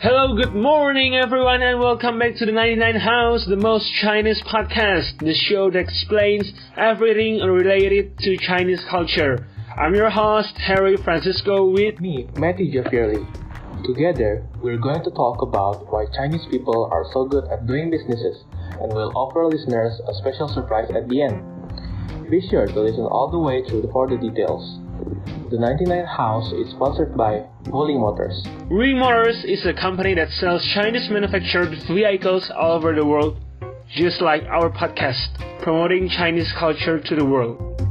Hello, good morning, everyone, and welcome back to the 99 House, the most Chinese podcast, the show that explains everything related to Chinese culture. I'm your host, Harry Francisco, with me, Matty Jaffieri. Together, we're going to talk about why Chinese people are so good at doing businesses, and we'll offer listeners a special surprise at the end. Be sure to listen all the way through for the details. The 99 House is sponsored by Wuling Motors. Wuling Motors is a company that sells Chinese manufactured vehicles all over the world, just like our podcast, promoting Chinese culture to the world.